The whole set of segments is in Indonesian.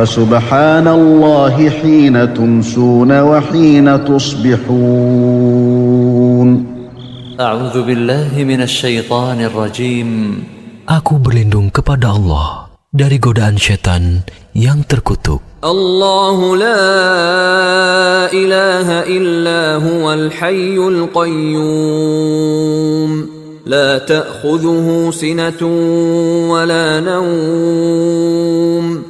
فسبحان الله حين تمسون وحين تصبحون. أعوذ بالله من الشيطان الرجيم. Aku berlindung kepada Allah dari godaan setan yang terkutuk. الله لا إله إلا هو الحي القيوم لا تأخذه سنة ولا نوم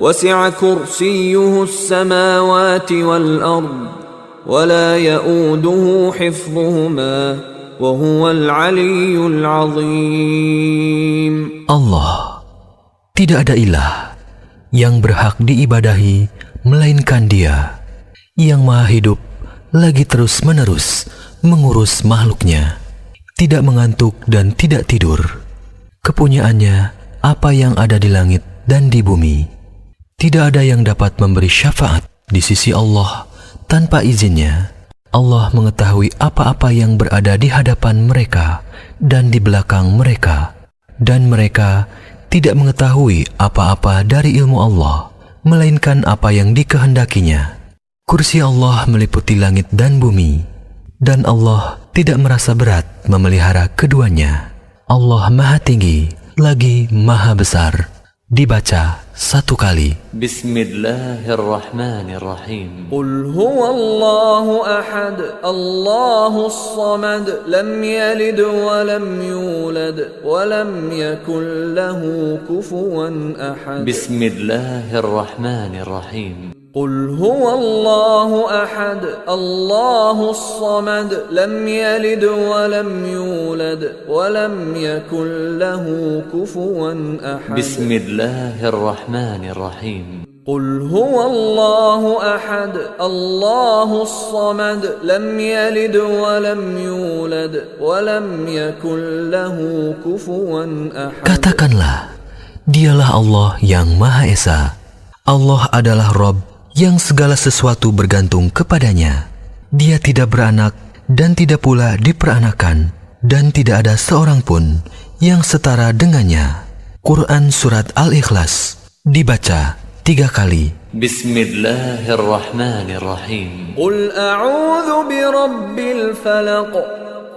وسع كرسيه السماوات والأرض ولا يؤوده حفظهما وهو العلي العظيم Allah tidak ada ilah yang berhak diibadahi melainkan Dia yang Maha Hidup lagi terus-menerus mengurus makhluknya, tidak mengantuk dan tidak tidur. Kepunyaannya apa yang ada di langit dan di bumi. Tidak ada yang dapat memberi syafaat di sisi Allah tanpa izinnya. Allah mengetahui apa-apa yang berada di hadapan mereka dan di belakang mereka, dan mereka tidak mengetahui apa-apa dari ilmu Allah, melainkan apa yang dikehendakinya. Kursi Allah meliputi langit dan bumi, dan Allah tidak merasa berat memelihara keduanya. Allah Maha Tinggi lagi Maha Besar. Dibaca satu kali. بسم الله الرحمن الرحيم قل هو الله أحد الله الصمد لم يلد ولم يولد ولم يكن له كفوا قل هو الله أحد الله الصمد لم يلد ولم يولد ولم يكن له كفوا أحد. بسم الله الرحمن الرحيم. قل هو الله أحد الله الصمد لم يلد ولم يولد ولم يكن له كفوا أحد. Katakanlah, dialah Allah yang Maha Esa. Allah adalah Rob yang segala sesuatu bergantung kepadanya. Dia tidak beranak dan tidak pula diperanakan dan tidak ada seorang pun yang setara dengannya. Quran Surat Al-Ikhlas dibaca tiga kali. Bismillahirrahmanirrahim. Qul a'udhu birabbil falak.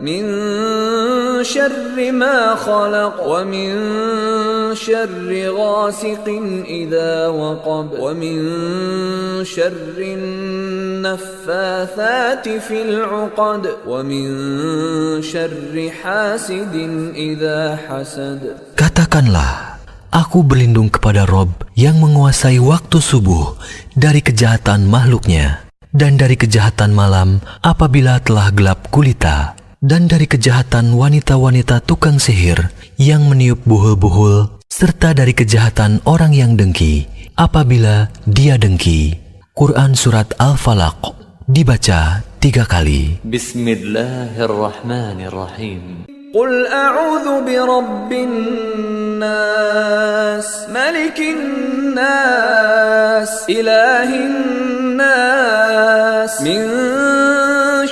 من شر ما خلق ومن شر غاسق إذا وقب ومن شر النفاثات في العقد ومن شر حاسد إذا حسد Katakanlah, aku berlindung kepada Rob yang menguasai waktu subuh dari kejahatan makhluknya, dan dari kejahatan malam apabila telah gelap gulita, dan dari kejahatan wanita-wanita tukang sihir yang meniup buhul-buhul, serta dari kejahatan orang yang dengki apabila dia dengki. Quran Surat Al-Falaq dibaca tiga kali. بسم الله الرحمن الرحيم قل أعوذ برب الناس ملك الناس إله الناس من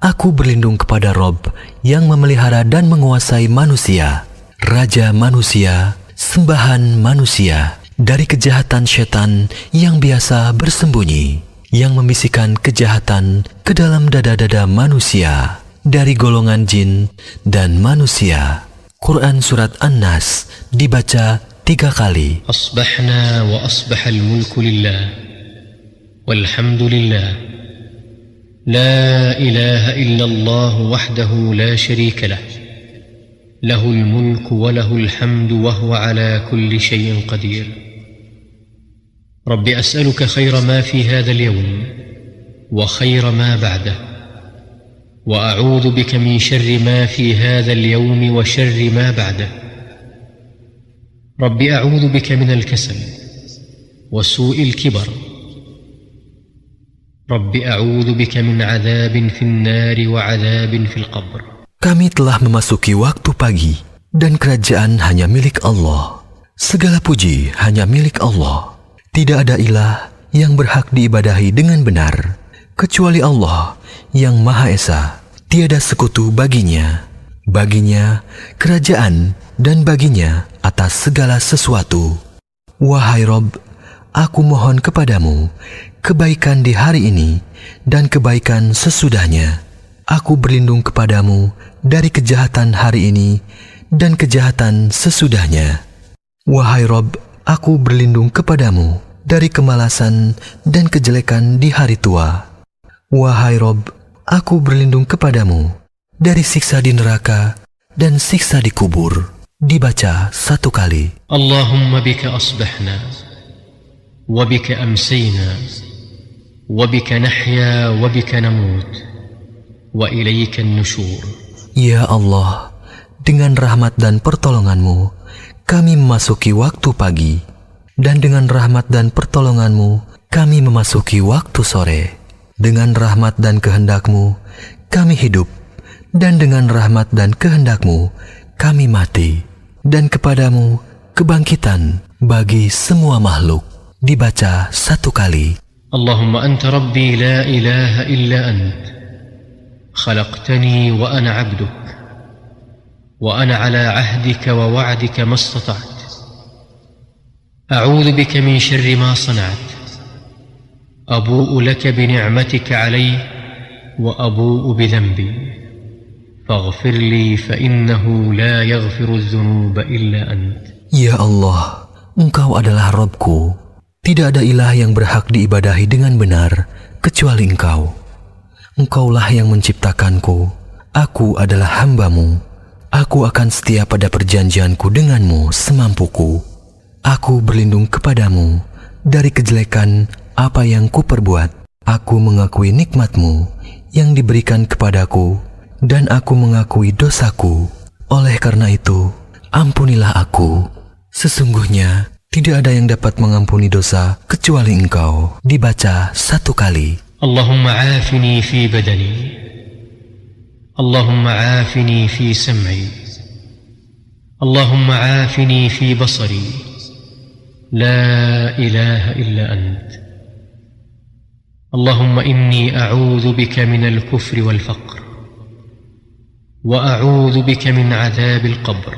Aku berlindung kepada Rob yang memelihara dan menguasai manusia, Raja manusia, sembahan manusia, dari kejahatan setan yang biasa bersembunyi, yang membisikkan kejahatan ke dalam dada-dada manusia, dari golongan jin dan manusia. Quran Surat An-Nas dibaca tiga kali. Asbahna wa asbahal mulku lillah, walhamdulillah. لا إله إلا الله وحده لا شريك له. له الملك وله الحمد وهو على كل شيء قدير. رب أسألك خير ما في هذا اليوم وخير ما بعده. وأعوذ بك من شر ما في هذا اليوم وشر ما بعده. رب أعوذ بك من الكسل وسوء الكبر رب أعوذ بك من عذاب في النار وعذاب في القبر Kami telah memasuki waktu pagi, dan kerajaan hanya milik Allah. Segala puji hanya milik Allah. Tidak ada ilah yang berhak diibadahi dengan benar, kecuali Allah yang Maha Esa. Tiada sekutu baginya. Baginya kerajaan dan baginya atas segala sesuatu. Wahai Rob, aku mohon kepadamu kebaikan di hari ini dan kebaikan sesudahnya. Aku berlindung kepadamu dari kejahatan hari ini dan kejahatan sesudahnya. Wahai Rob, aku berlindung kepadamu dari kemalasan dan kejelekan di hari tua. Wahai Rob, aku berlindung kepadamu dari siksa di neraka dan siksa di kubur. Dibaca satu kali. Allahumma bika asbahna, wa bika amsayna, وبك نحيا وبك نموت وإليك النشور Ya Allah, dengan rahmat dan pertolonganmu, kami memasuki waktu pagi. Dan dengan rahmat dan pertolonganmu, kami memasuki waktu sore. Dengan rahmat dan kehendakmu, kami hidup. Dan dengan rahmat dan kehendakmu, kami mati. Dan kepadamu, kebangkitan bagi semua makhluk. Dibaca satu kali. اللهم أنت ربي لا إله إلا أنت خلقتني وأنا عبدك وأنا على عهدك ووعدك ما استطعت. أعوذ بك من شر ما صنعت. أبوء لك بنعمتك علي وأبوء بذنبي. فاغفر لي فإنه لا يغفر الذنوب إلا أنت. Ya Allah, Engkau adalah Robku. Tidak ada ilah yang berhak diibadahi dengan benar kecuali Engkau. Engkaulah yang menciptakanku. Aku adalah hambamu. Aku akan setia pada perjanjianku denganmu semampuku. Aku berlindung kepadamu dari kejelekan apa yang kuperbuat. Aku mengakui nikmatmu yang diberikan kepadaku dan aku mengakui dosaku. Oleh karena itu, ampunilah aku. Sesungguhnya tidak ada yang dapat mengampuni dosa kecuali Engkau. Dibaca satu kali. اللهم عافني في بدني اللهم عافني في سمعي اللهم عافني في بصري لا اله الا انت اللهم اني اعوذ بك من الكفر والفقر واعوذ بك من عذاب القبر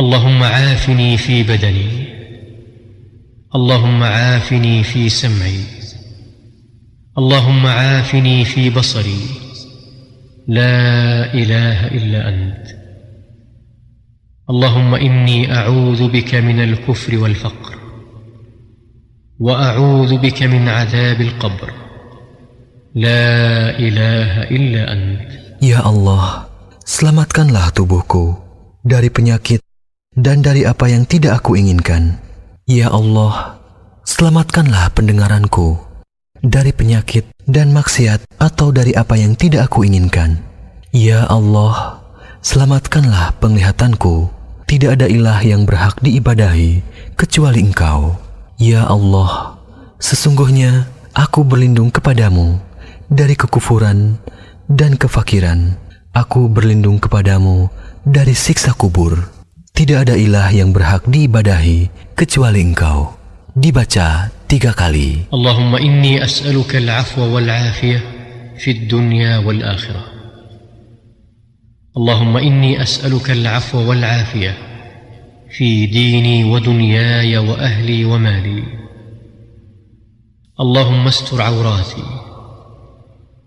اللهم عافني في بدني. اللهم عافني في سمعي. اللهم عافني في بصري. لا إله إلا أنت. اللهم إني أعوذ بك من الكفر والفقر. وأعوذ بك من عذاب القبر. لا إله إلا أنت. Ya Allah, selamatkanlah tubuhku dari penyakit dan dari apa yang tidak aku inginkan. Ya Allah, selamatkanlah pendengaranku dari penyakit dan maksiat atau dari apa yang tidak aku inginkan. Ya Allah, selamatkanlah penglihatanku. Tidak ada ilah yang berhak diibadahi kecuali Engkau. Ya Allah, sesungguhnya aku berlindung kepadamu dari kekufuran dan kefakiran. Aku berlindung kepadamu dari siksa kubur. Tidak ada ilah yang berhak diibadahi kecuali engkau. Dibaca tiga kali. Allahumma inni as'aluka al-afwa wal-afiyah fi dunya wal-akhirah. Allahumma inni as'aluka al-afwa wal-afiyah fi dini wa wa ahli wa mali.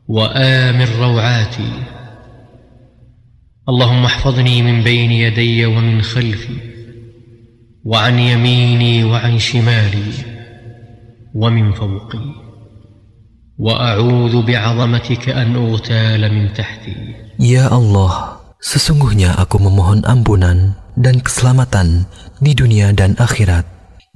Wa amir. اللهم احفظني من بين يدي ومن خلفي وعن يميني وعن شمالي ومن فوقي واعوذ بعظمتك ان اغتال من تحتي Ya Allah, sesungguhnya aku memohon ampunan dan keselamatan di dunia dan akhirat.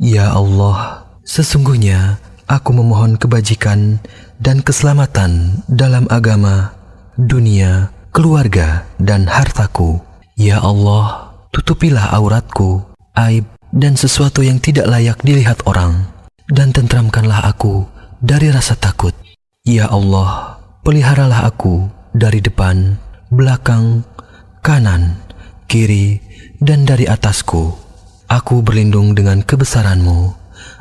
Ya Allah, sesungguhnya aku memohon kebajikan dan keselamatan dalam agama, dunia, keluarga, dan hartaku. Ya Allah, tutupilah auratku, aib, dan sesuatu yang tidak layak dilihat orang, dan tentramkanlah aku dari rasa takut. Ya Allah, peliharalah aku dari depan, belakang, kanan, kiri, dan dari atasku. Aku berlindung dengan kebesaranmu,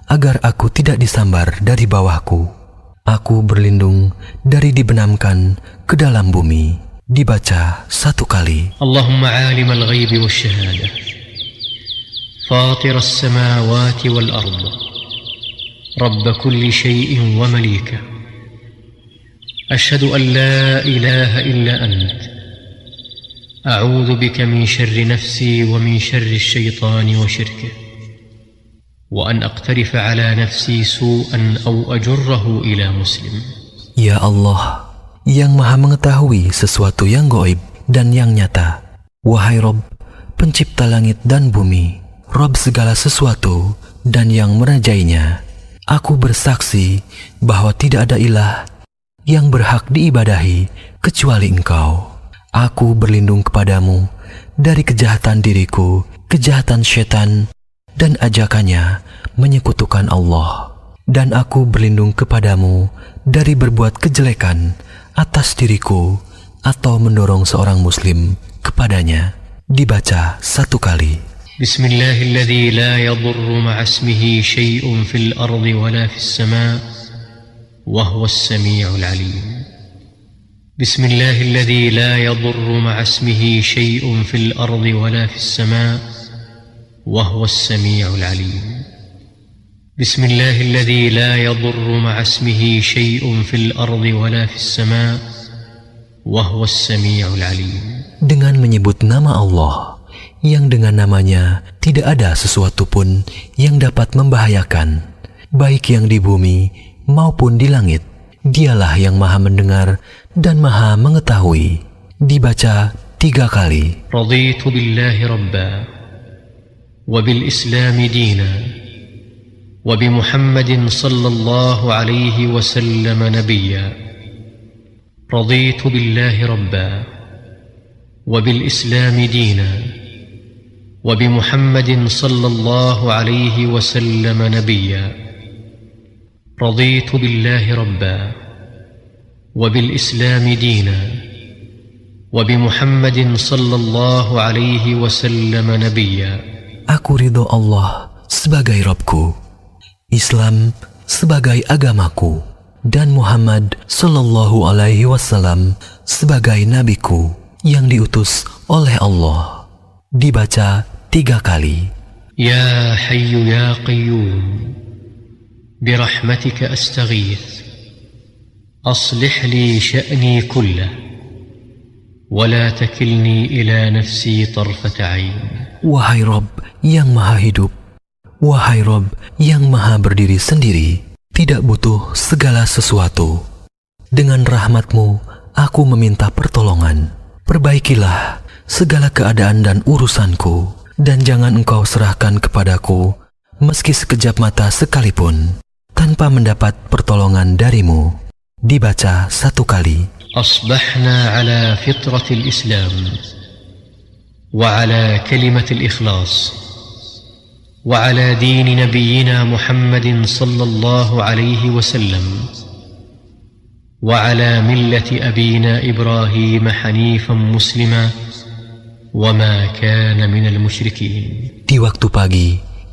agar aku tidak disambar dari bawahku. Aku berlindung dari dibenamkan ke dalam bumi. dibaca satu kali. Allahumma alim al-ghayb wa-shahada. Fatir as-samawati wal-ard. Rabb kulli shay'in wa malika. Ashhadu an la ilaha illa ant. أعوذ بك من شر نفسي ومن شر الشيطان وشركه وأن أقترف على نفسي سوءا أو أجره إلى مسلم يا الله yang maha mengetahui sesuatu yang goib dan yang nyata. Wahai Rob, pencipta langit dan bumi, Rob segala sesuatu dan yang merajainya. Aku bersaksi bahwa tidak ada ilah yang berhak diibadahi kecuali engkau. Aku berlindung kepadamu dari kejahatan diriku, kejahatan setan, dan ajakannya menyekutukan Allah. Dan aku berlindung kepadamu dari berbuat kejelekan atas diriku atau mendorong seorang muslim kepadanya. Dibaca satu kali. بسم الله الذي لا يضر مع اسمه شيء في الارض ولا في السماء وهو السميع العليم بسم الله الذي لا يضر مع اسمه شيء في الارض ولا في السماء وهو السميع العليم بسم الله الذي لا يضر مع اسمه شيء في الارض ولا في السماء وهو السميع العليم Dengan menyebut nama Allah, yang dengan namanya tidak ada sesuatu pun yang dapat membahayakan, baik yang di bumi maupun di langit. Dialah yang maha mendengar dan maha mengetahui. Dibaca tiga kali. رضيت بالله ربا وبالاسلام دينا وبمحمد صلى الله عليه وسلم نبيا. رضيت بالله ربا وبالإسلام دينا وبمحمد صلى الله عليه وسلم نبيا. رضيت بالله ربا وبالإسلام دينا وبمحمد صلى الله عليه وسلم نبيا. Aku ridho Allah sebagai Robku, Islam sebagai agamaku, dan Muhammad Sallallahu Alaihi Wasallam sebagai nabiku yang diutus oleh Allah. Dibaca tiga kali. يا حي يا قيوم برحمتك استغيث اصلح لي شاني كله ولا تكلني الى نفسي طرفه عين Wahai Rob yang maha hidup, wahai Rob yang maha berdiri sendiri, tidak butuh segala sesuatu. Dengan rahmatmu, aku meminta pertolongan. Perbaikilah segala keadaan dan urusanku, dan jangan engkau serahkan kepadaku, meski sekejap mata sekalipun, tanpa mendapat pertolongan darimu. Dibaca satu kali. اصبحنا على فطره الاسلام وعلى كلمه الاخلاص وعلى دين نبينا محمد صلى الله عليه وسلم وعلى مله ابينا إبراهيم حنيفا مسلما وما كان من المشركين Di waktu pagi,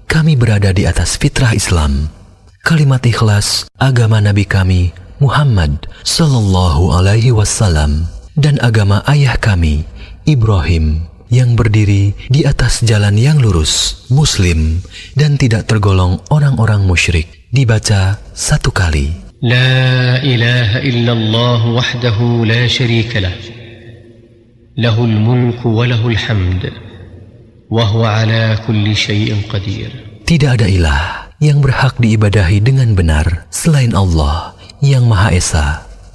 kami berada di atas fitrah Islam. Kalimat ikhlas agama Nabi kami Muhammad Sallallahu Alaihi Wasallam dan agama ayah kami Ibrahim yang berdiri di atas jalan yang lurus, muslim, dan tidak tergolong orang-orang musyrik. Dibaca satu kali. La ilaha illallah wahdahu la. Lahul mulku wa hamd. Wahuwa ala kulli syai'in qadir. Tidak ada ilah yang berhak diibadahi dengan benar selain Allah yang Maha Esa.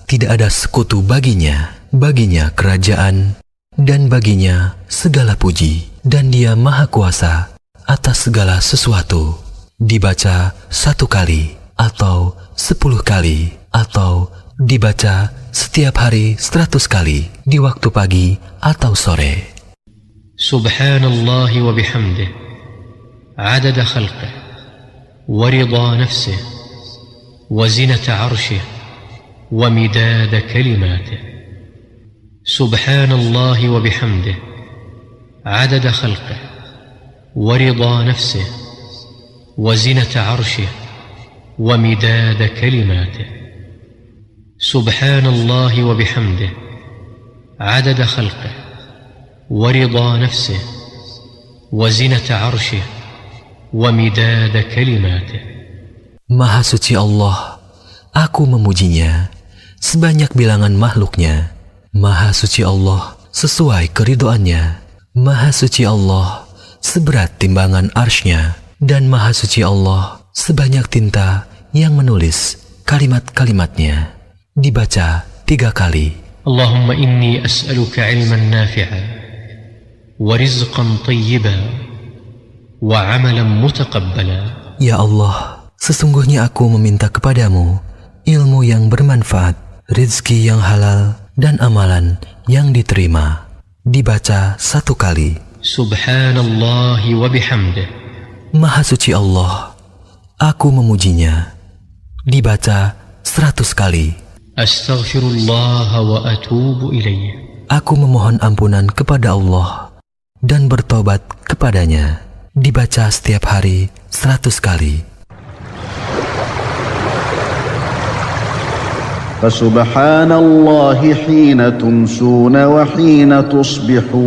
Tidak ada sekutu baginya, baginya kerajaan, dan baginya segala puji, dan dia maha kuasa atas segala sesuatu. Dibaca satu kali, atau sepuluh kali, atau dibaca setiap hari seratus kali, di waktu pagi atau sore. Subhanallah wa bihamdih, adada khalqih, wa rida nafsih, wa zinata arshih, wa midada kalimatih. سبحان الله وبحمده عدد خلقه ورضا نفسه وزنة عرشه ومداد كلماته سبحان الله وبحمده عدد خلقه ورضا نفسه وزنة عرشه ومداد كلماته Maha suci aku memujinya sebanyak bilangan makhluknya. Maha suci Allah sesuai keridoannya. Maha suci Allah seberat timbangan arsnya. Dan maha suci Allah sebanyak tinta yang menulis kalimat-kalimatnya. Dibaca tiga kali. Allahumma inni as'aluka ilman nafi'a wa rizqan tayyiba wa amalan mutakabbala. Ya Allah, sesungguhnya aku meminta kepadamu ilmu yang bermanfaat, rizki yang halal, dan amalan yang diterima. Dibaca satu kali. Subhanallah wa bihamdi Maha suci Allah, aku memujinya. Dibaca seratus kali. Astaghfirullah wa atubu ilaih. Aku memohon ampunan kepada Allah dan bertobat kepadanya. Dibaca setiap hari seratus kali. فسبحان الله حين تمسون وحين تصبحون.